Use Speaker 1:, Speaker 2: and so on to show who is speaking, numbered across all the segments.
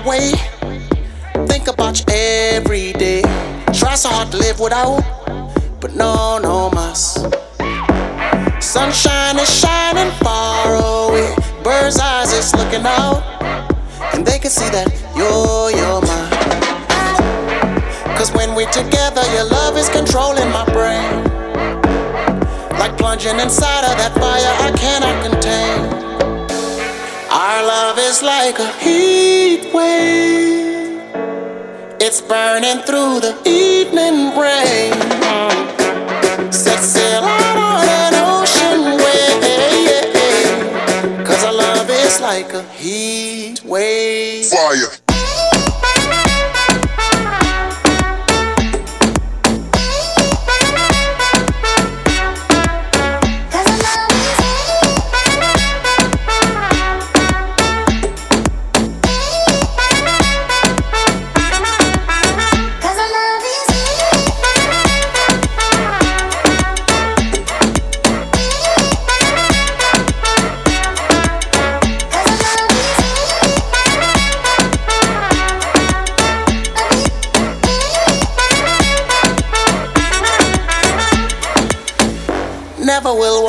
Speaker 1: your way. Think about you every day. Try so hard to live without, but no, no mas. Sunshine is shining far away. Bird's eyes is looking out, and they can see that you're, you're mine. Cause when we're together, your love is controlling my brain. Like plunging inside of that fire I cannot contain. Our love is like a heat wave. It's burning through the evening rain. Set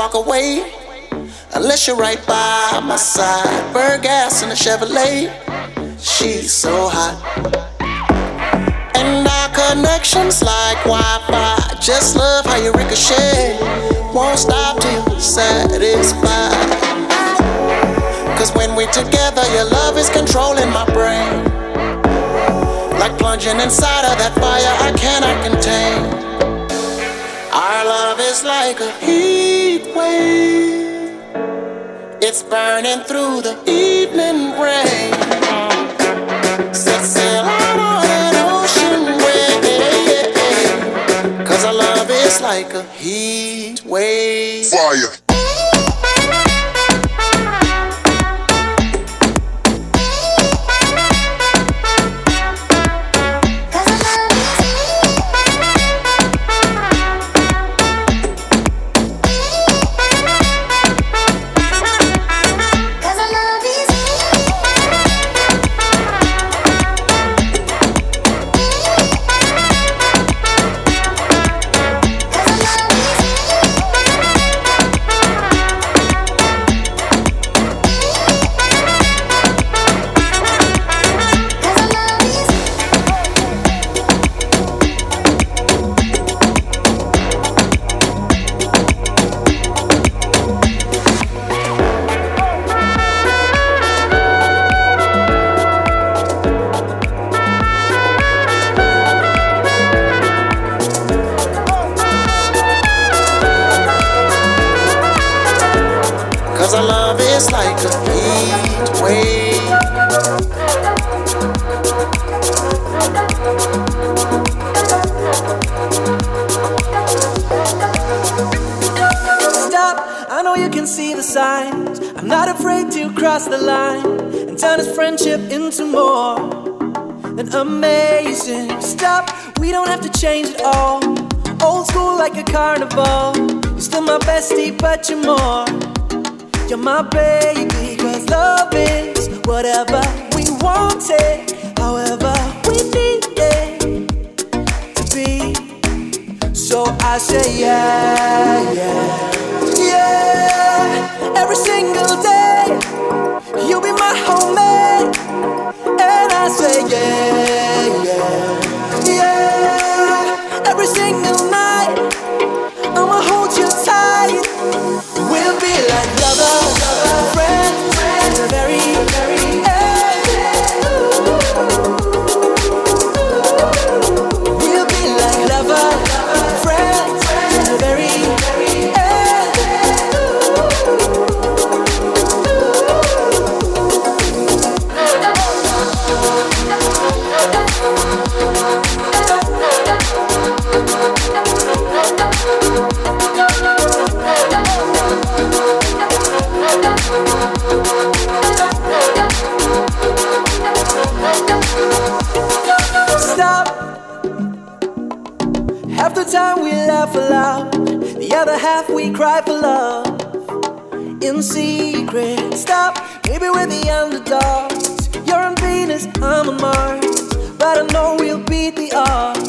Speaker 1: walk away unless you're right by my side. Burn gas in a Chevrolet, she's so hot. And our connections like Wi-Fi. Just love how you ricochet. Won't stop till you're satisfied. Cause when we're together, your love is controlling my brain. Like plunging inside of that fire I cannot contain. Our love is like a heat It's burning through the evening rain. Set sail out on an ocean wave. Cause our love is like a heat wave.
Speaker 2: Fire.
Speaker 3: I say, yeah, yeah, yeah. Every single day, you'll be my homemade. And I say, yeah, cry for love. In secret, stop. Maybe we're the underdogs. You're unbeatable. Venus, I'm a Mars. But I know we'll beat the odds.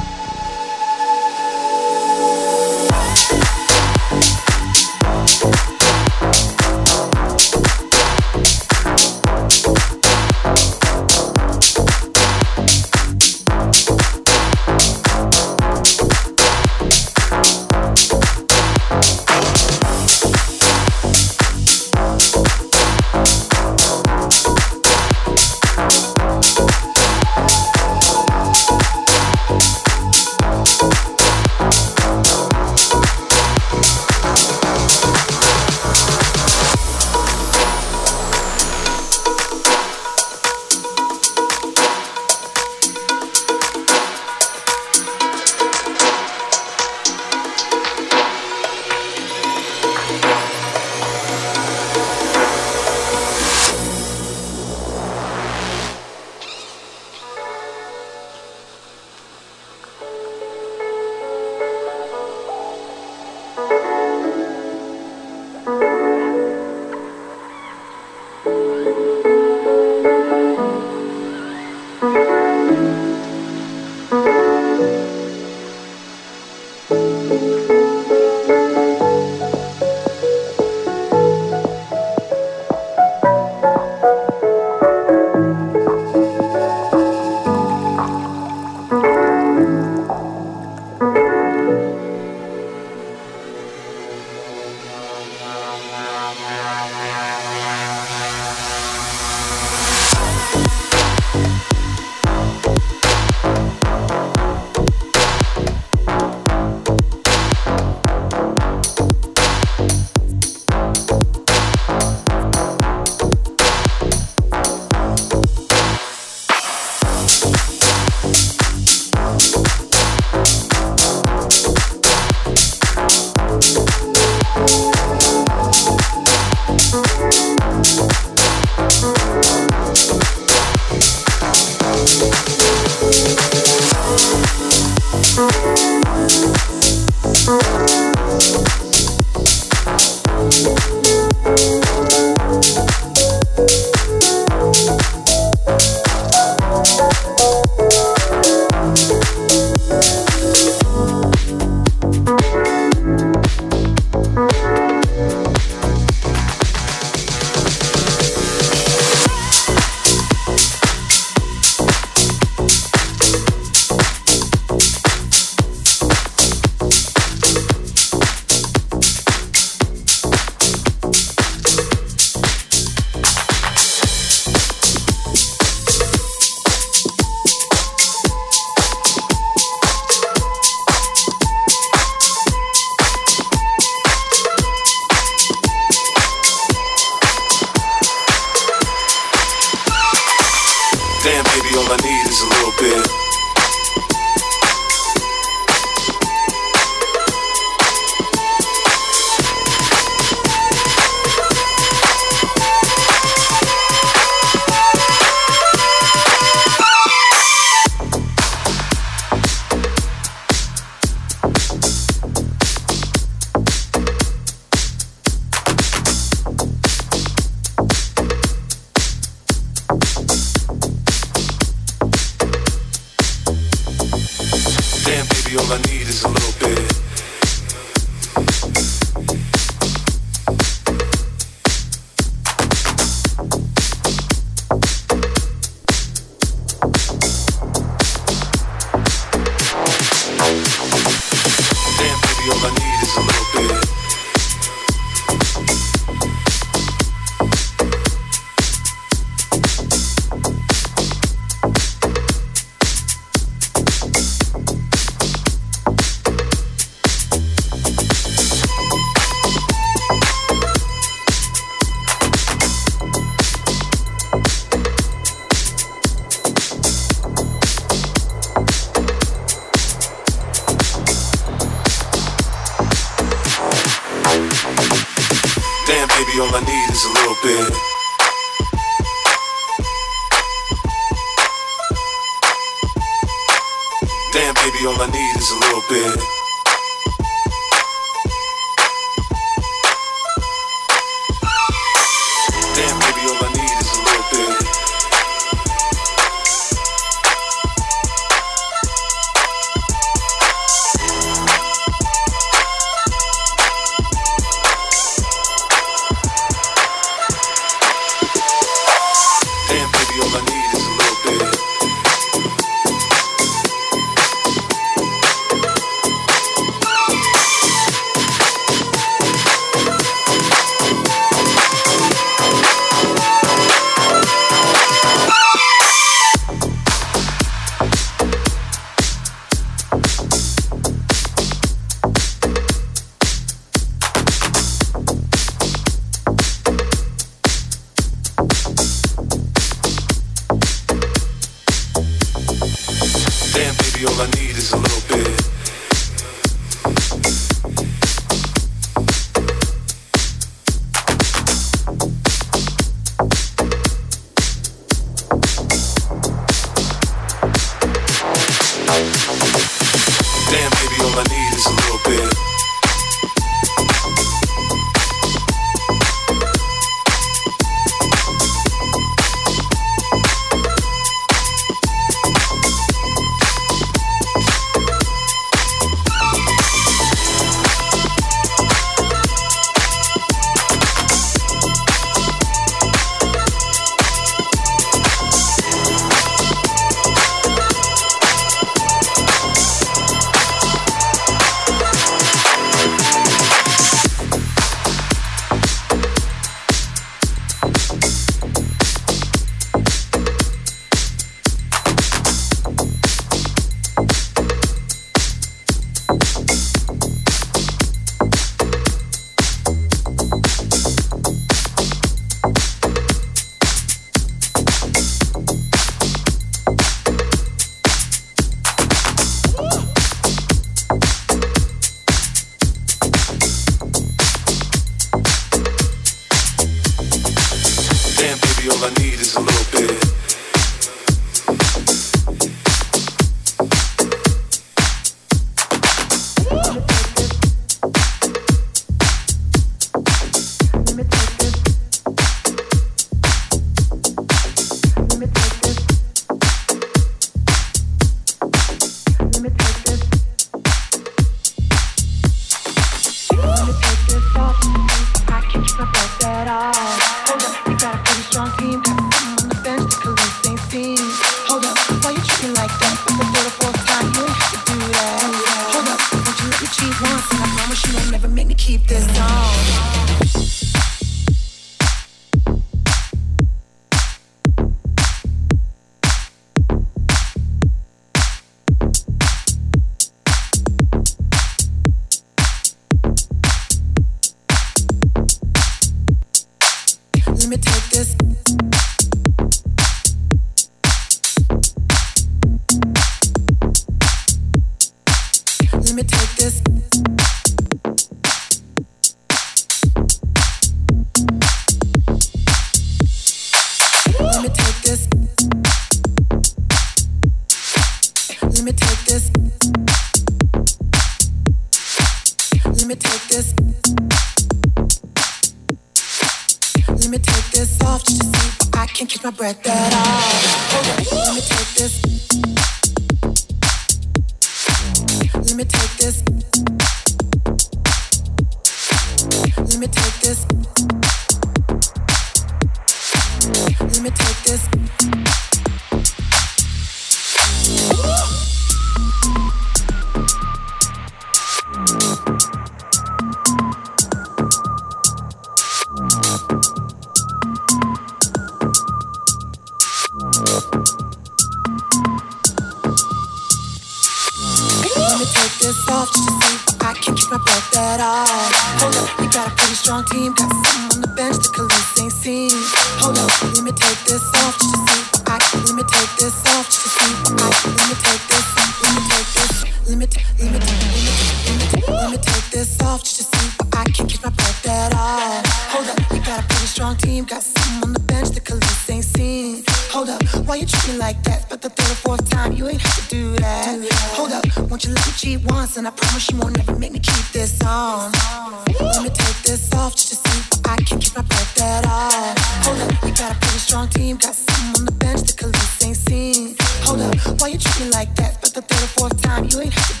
Speaker 4: Got a pretty strong team, got something on the bench the Khalees ain't seen. Hold up, why you treat me like that? But the third or fourth time, you ain't have to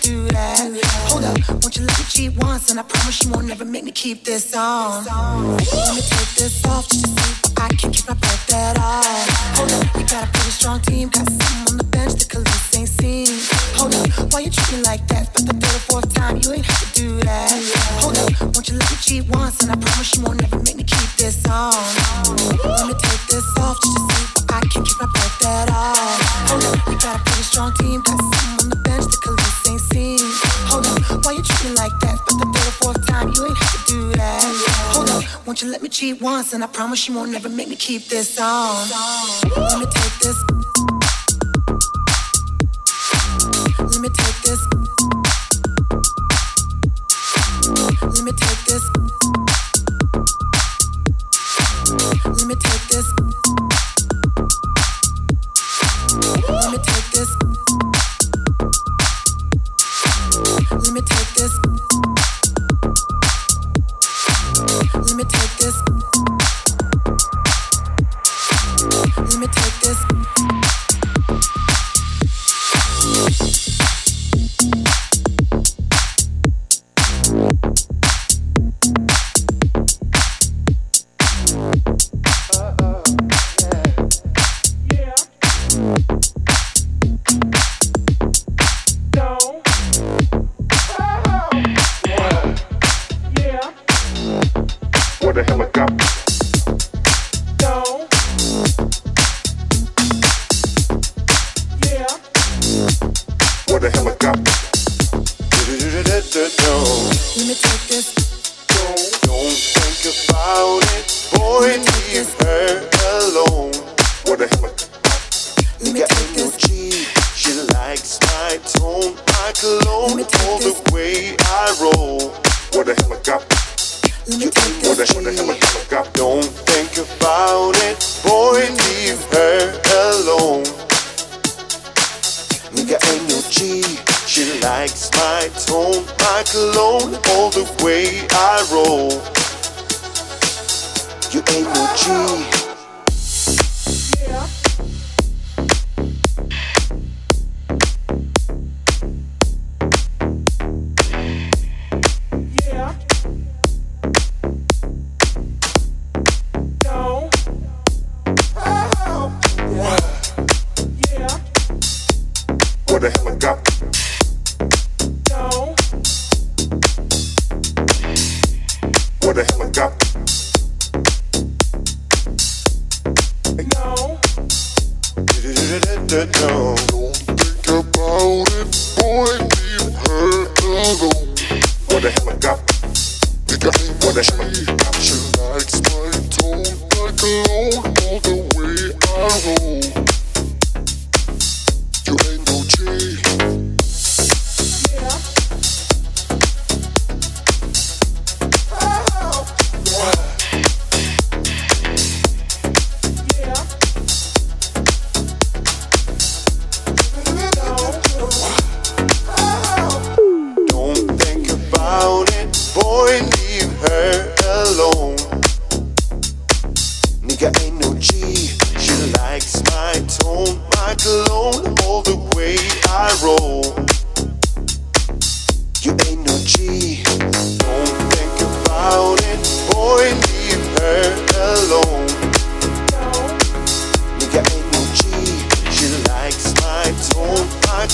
Speaker 4: me cheat once? And I promise you won't never make me keep this on. Let me take this off just to see if I can keep my breath at all. Hold up, you got a pretty strong team, got something on the bench the Khalees ain't seen. Hold up, why you treat like that? But the third or fourth time, you ain't have to do that. Hold up, won't you let me cheat once? And I promise you won't never make me keep this on. Let me take this off just to see if I can keep my breath at all. Hold up, you got a pretty strong team, got something on the bench the Khalees ain't seen. Why you treat me like that? But the third or fourth time, you ain't have to do that. Hold up, won't you let me cheat once? And I promise you won't never make me keep this on. Let me take this. Let me take this. Let me take this. Let me take this.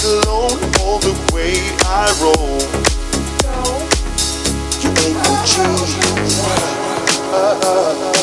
Speaker 2: alone all the way I roll. No. You ain't no G.
Speaker 5: Uh, uh, uh.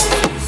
Speaker 5: Yeah.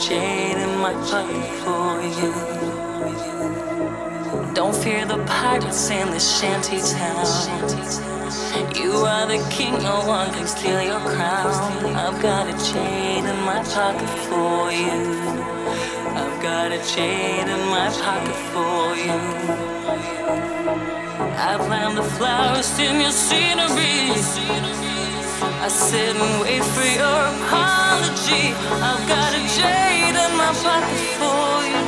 Speaker 5: Jade in my pocket for you.
Speaker 6: Don't fear the pirates in this shanty town. You are the king, no one can steal your crown. I've got a chain in my pocket for you. I've got a chain in my pocket for you. I plant the flowers in your scenery. I sit and wait for your apology. I've got a jade in my pocket for you.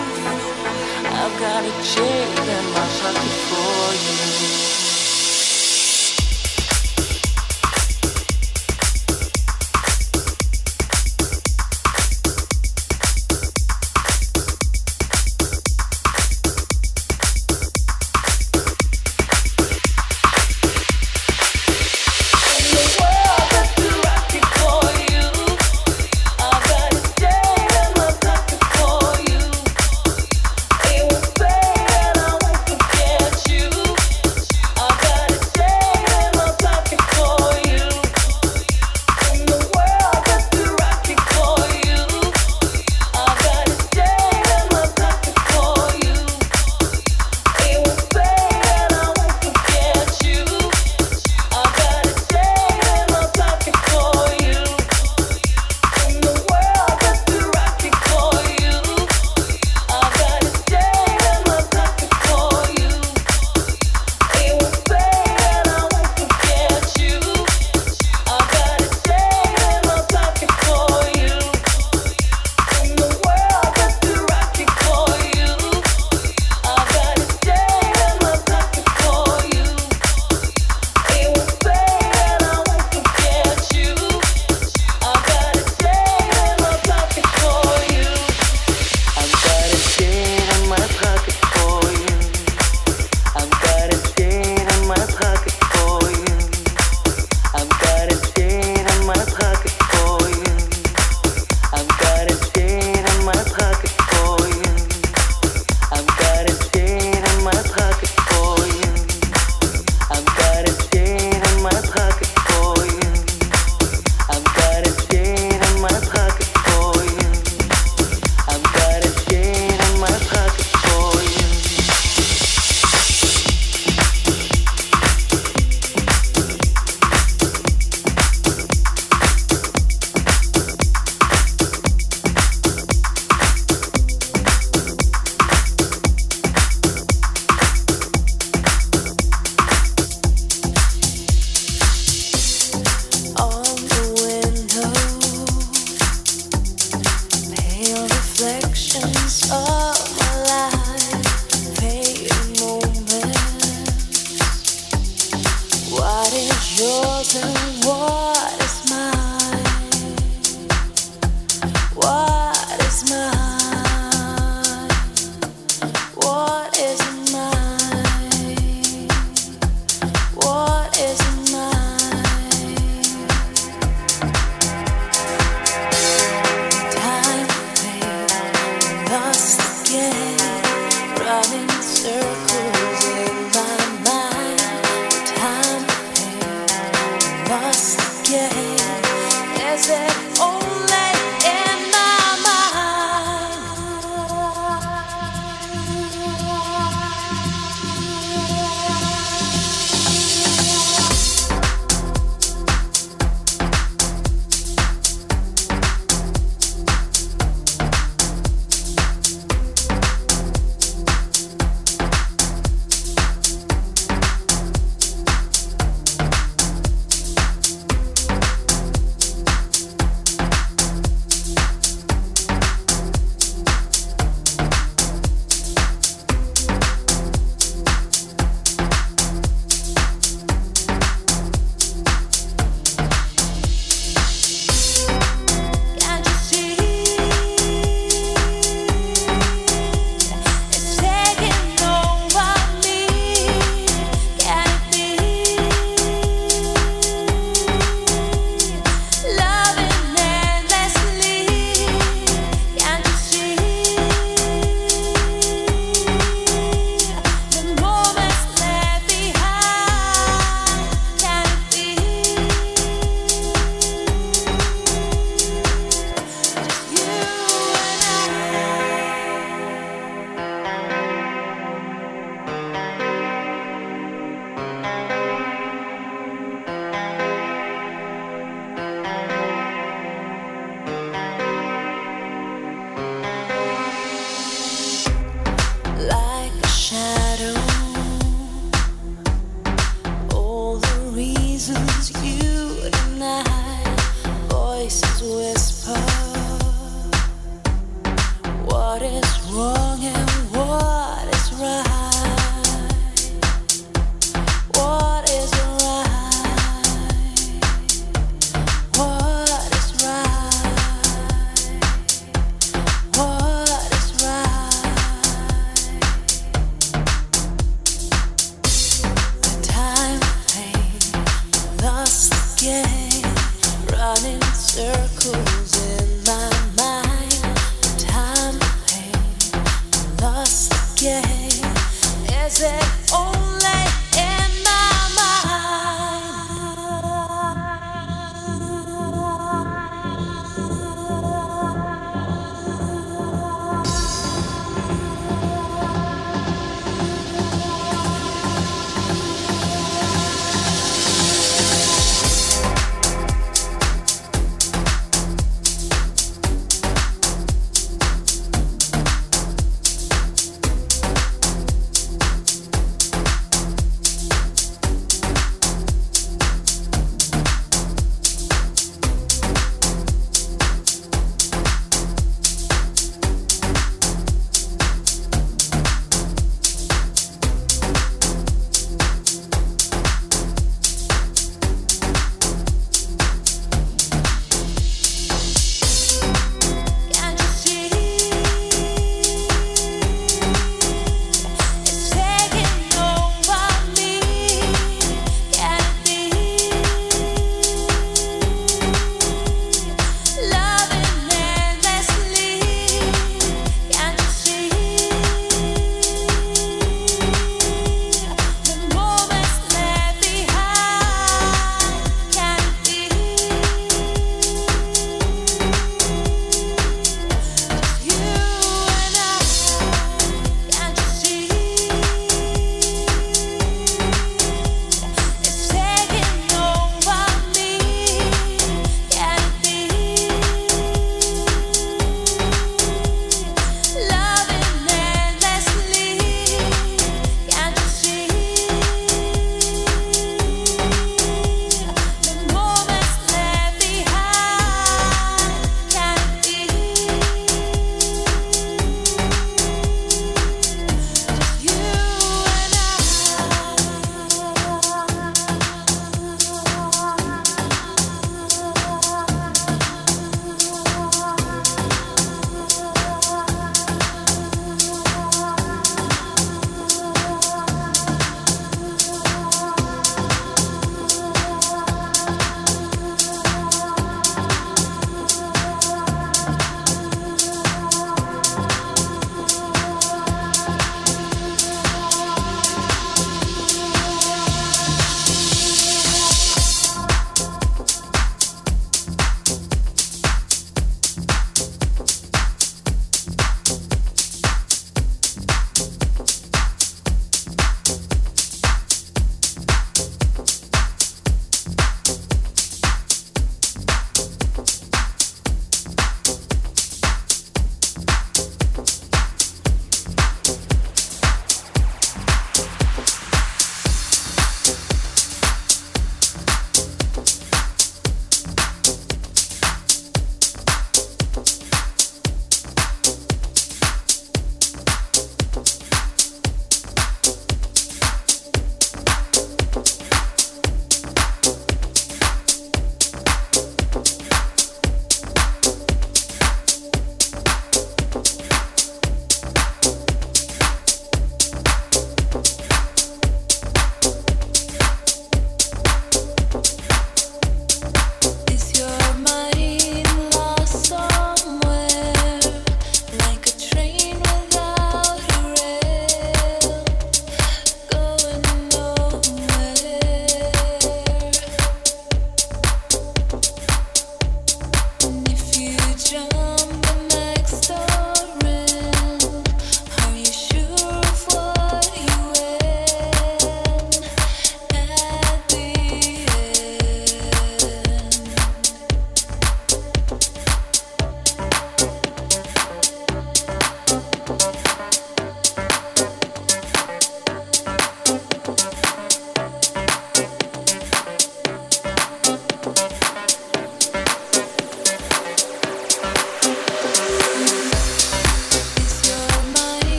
Speaker 6: I've got a jade in my pocket for you.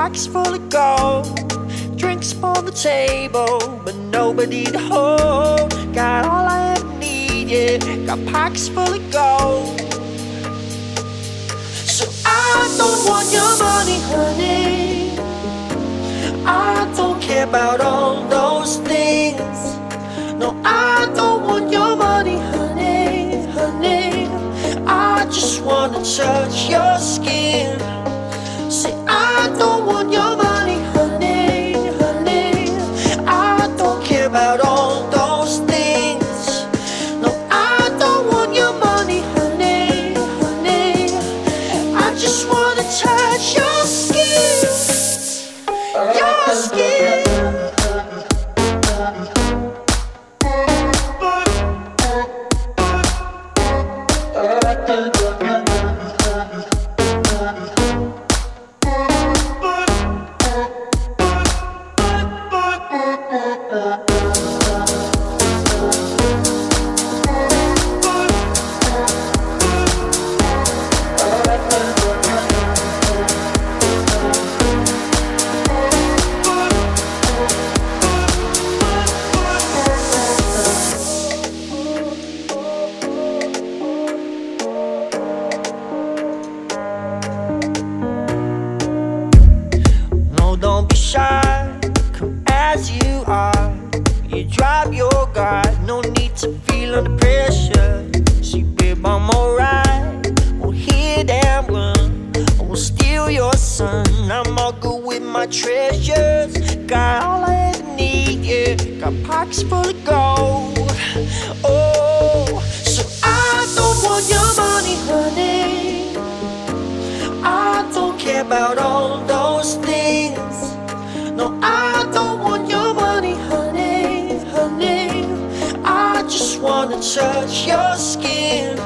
Speaker 7: Pockets full of gold. Drinks on the table, but nobody to hold. Got all I ever need, yeah. Got pockets full of gold. So I don't want your money, honey. I don't care about all those things. No, I don't want your money, honey, honey. I just wanna touch your skin. And run. I won't steal your sun. I'm all good with my treasures. Got all I ever need, yeah. Got pockets full of gold. Oh, so I don't want your money, honey. I don't care about all those things. No, I don't want your money, honey, honey. I just wanna touch your skin.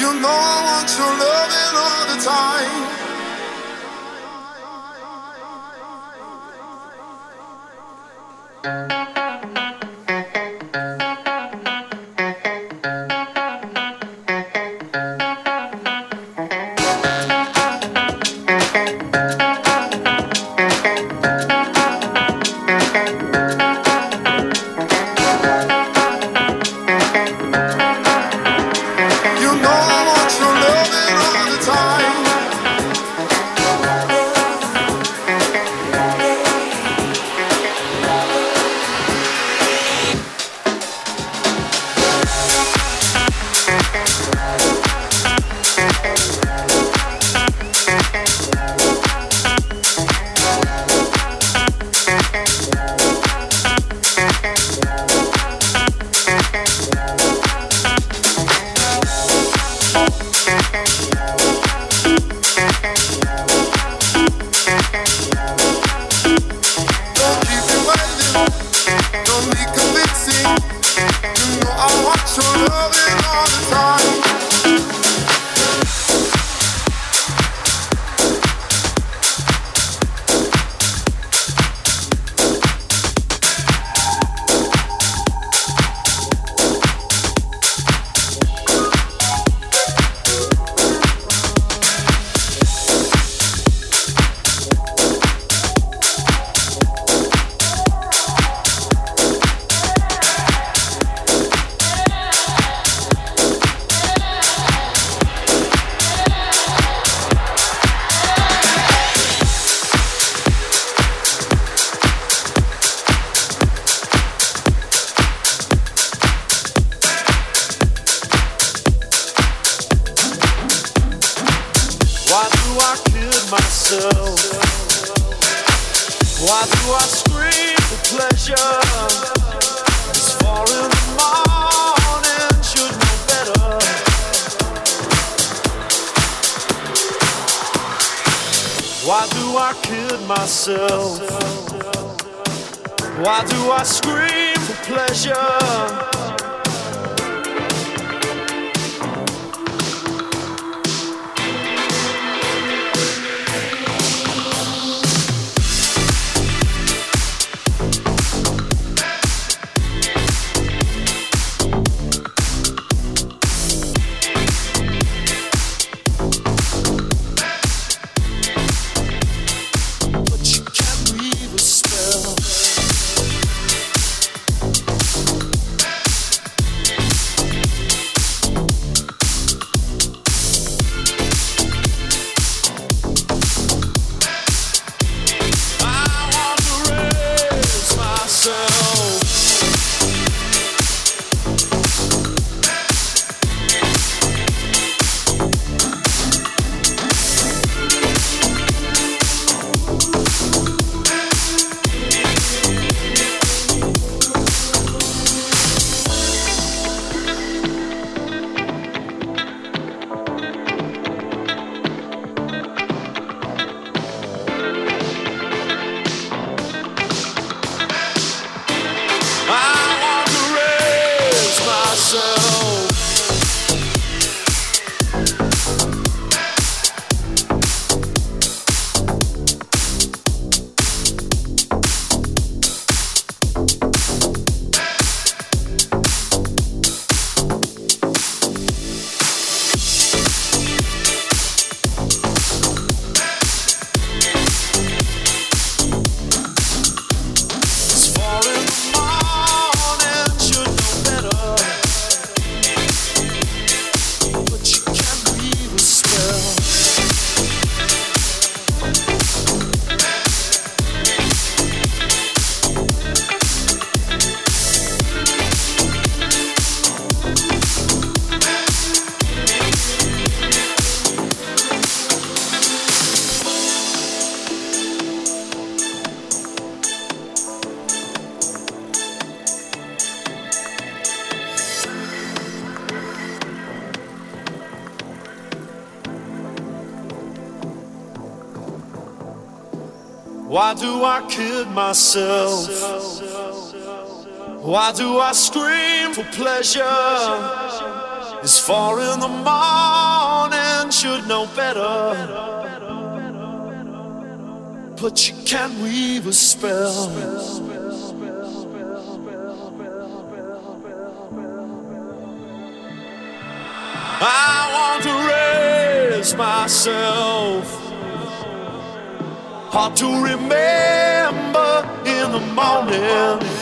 Speaker 7: You
Speaker 2: know I want your loving all the time.
Speaker 8: Myself? Why do I scream for pleasure? It's far in the morning, should know better. But you can't weave a spell. I want to raise myself. Hard to remember in the morning.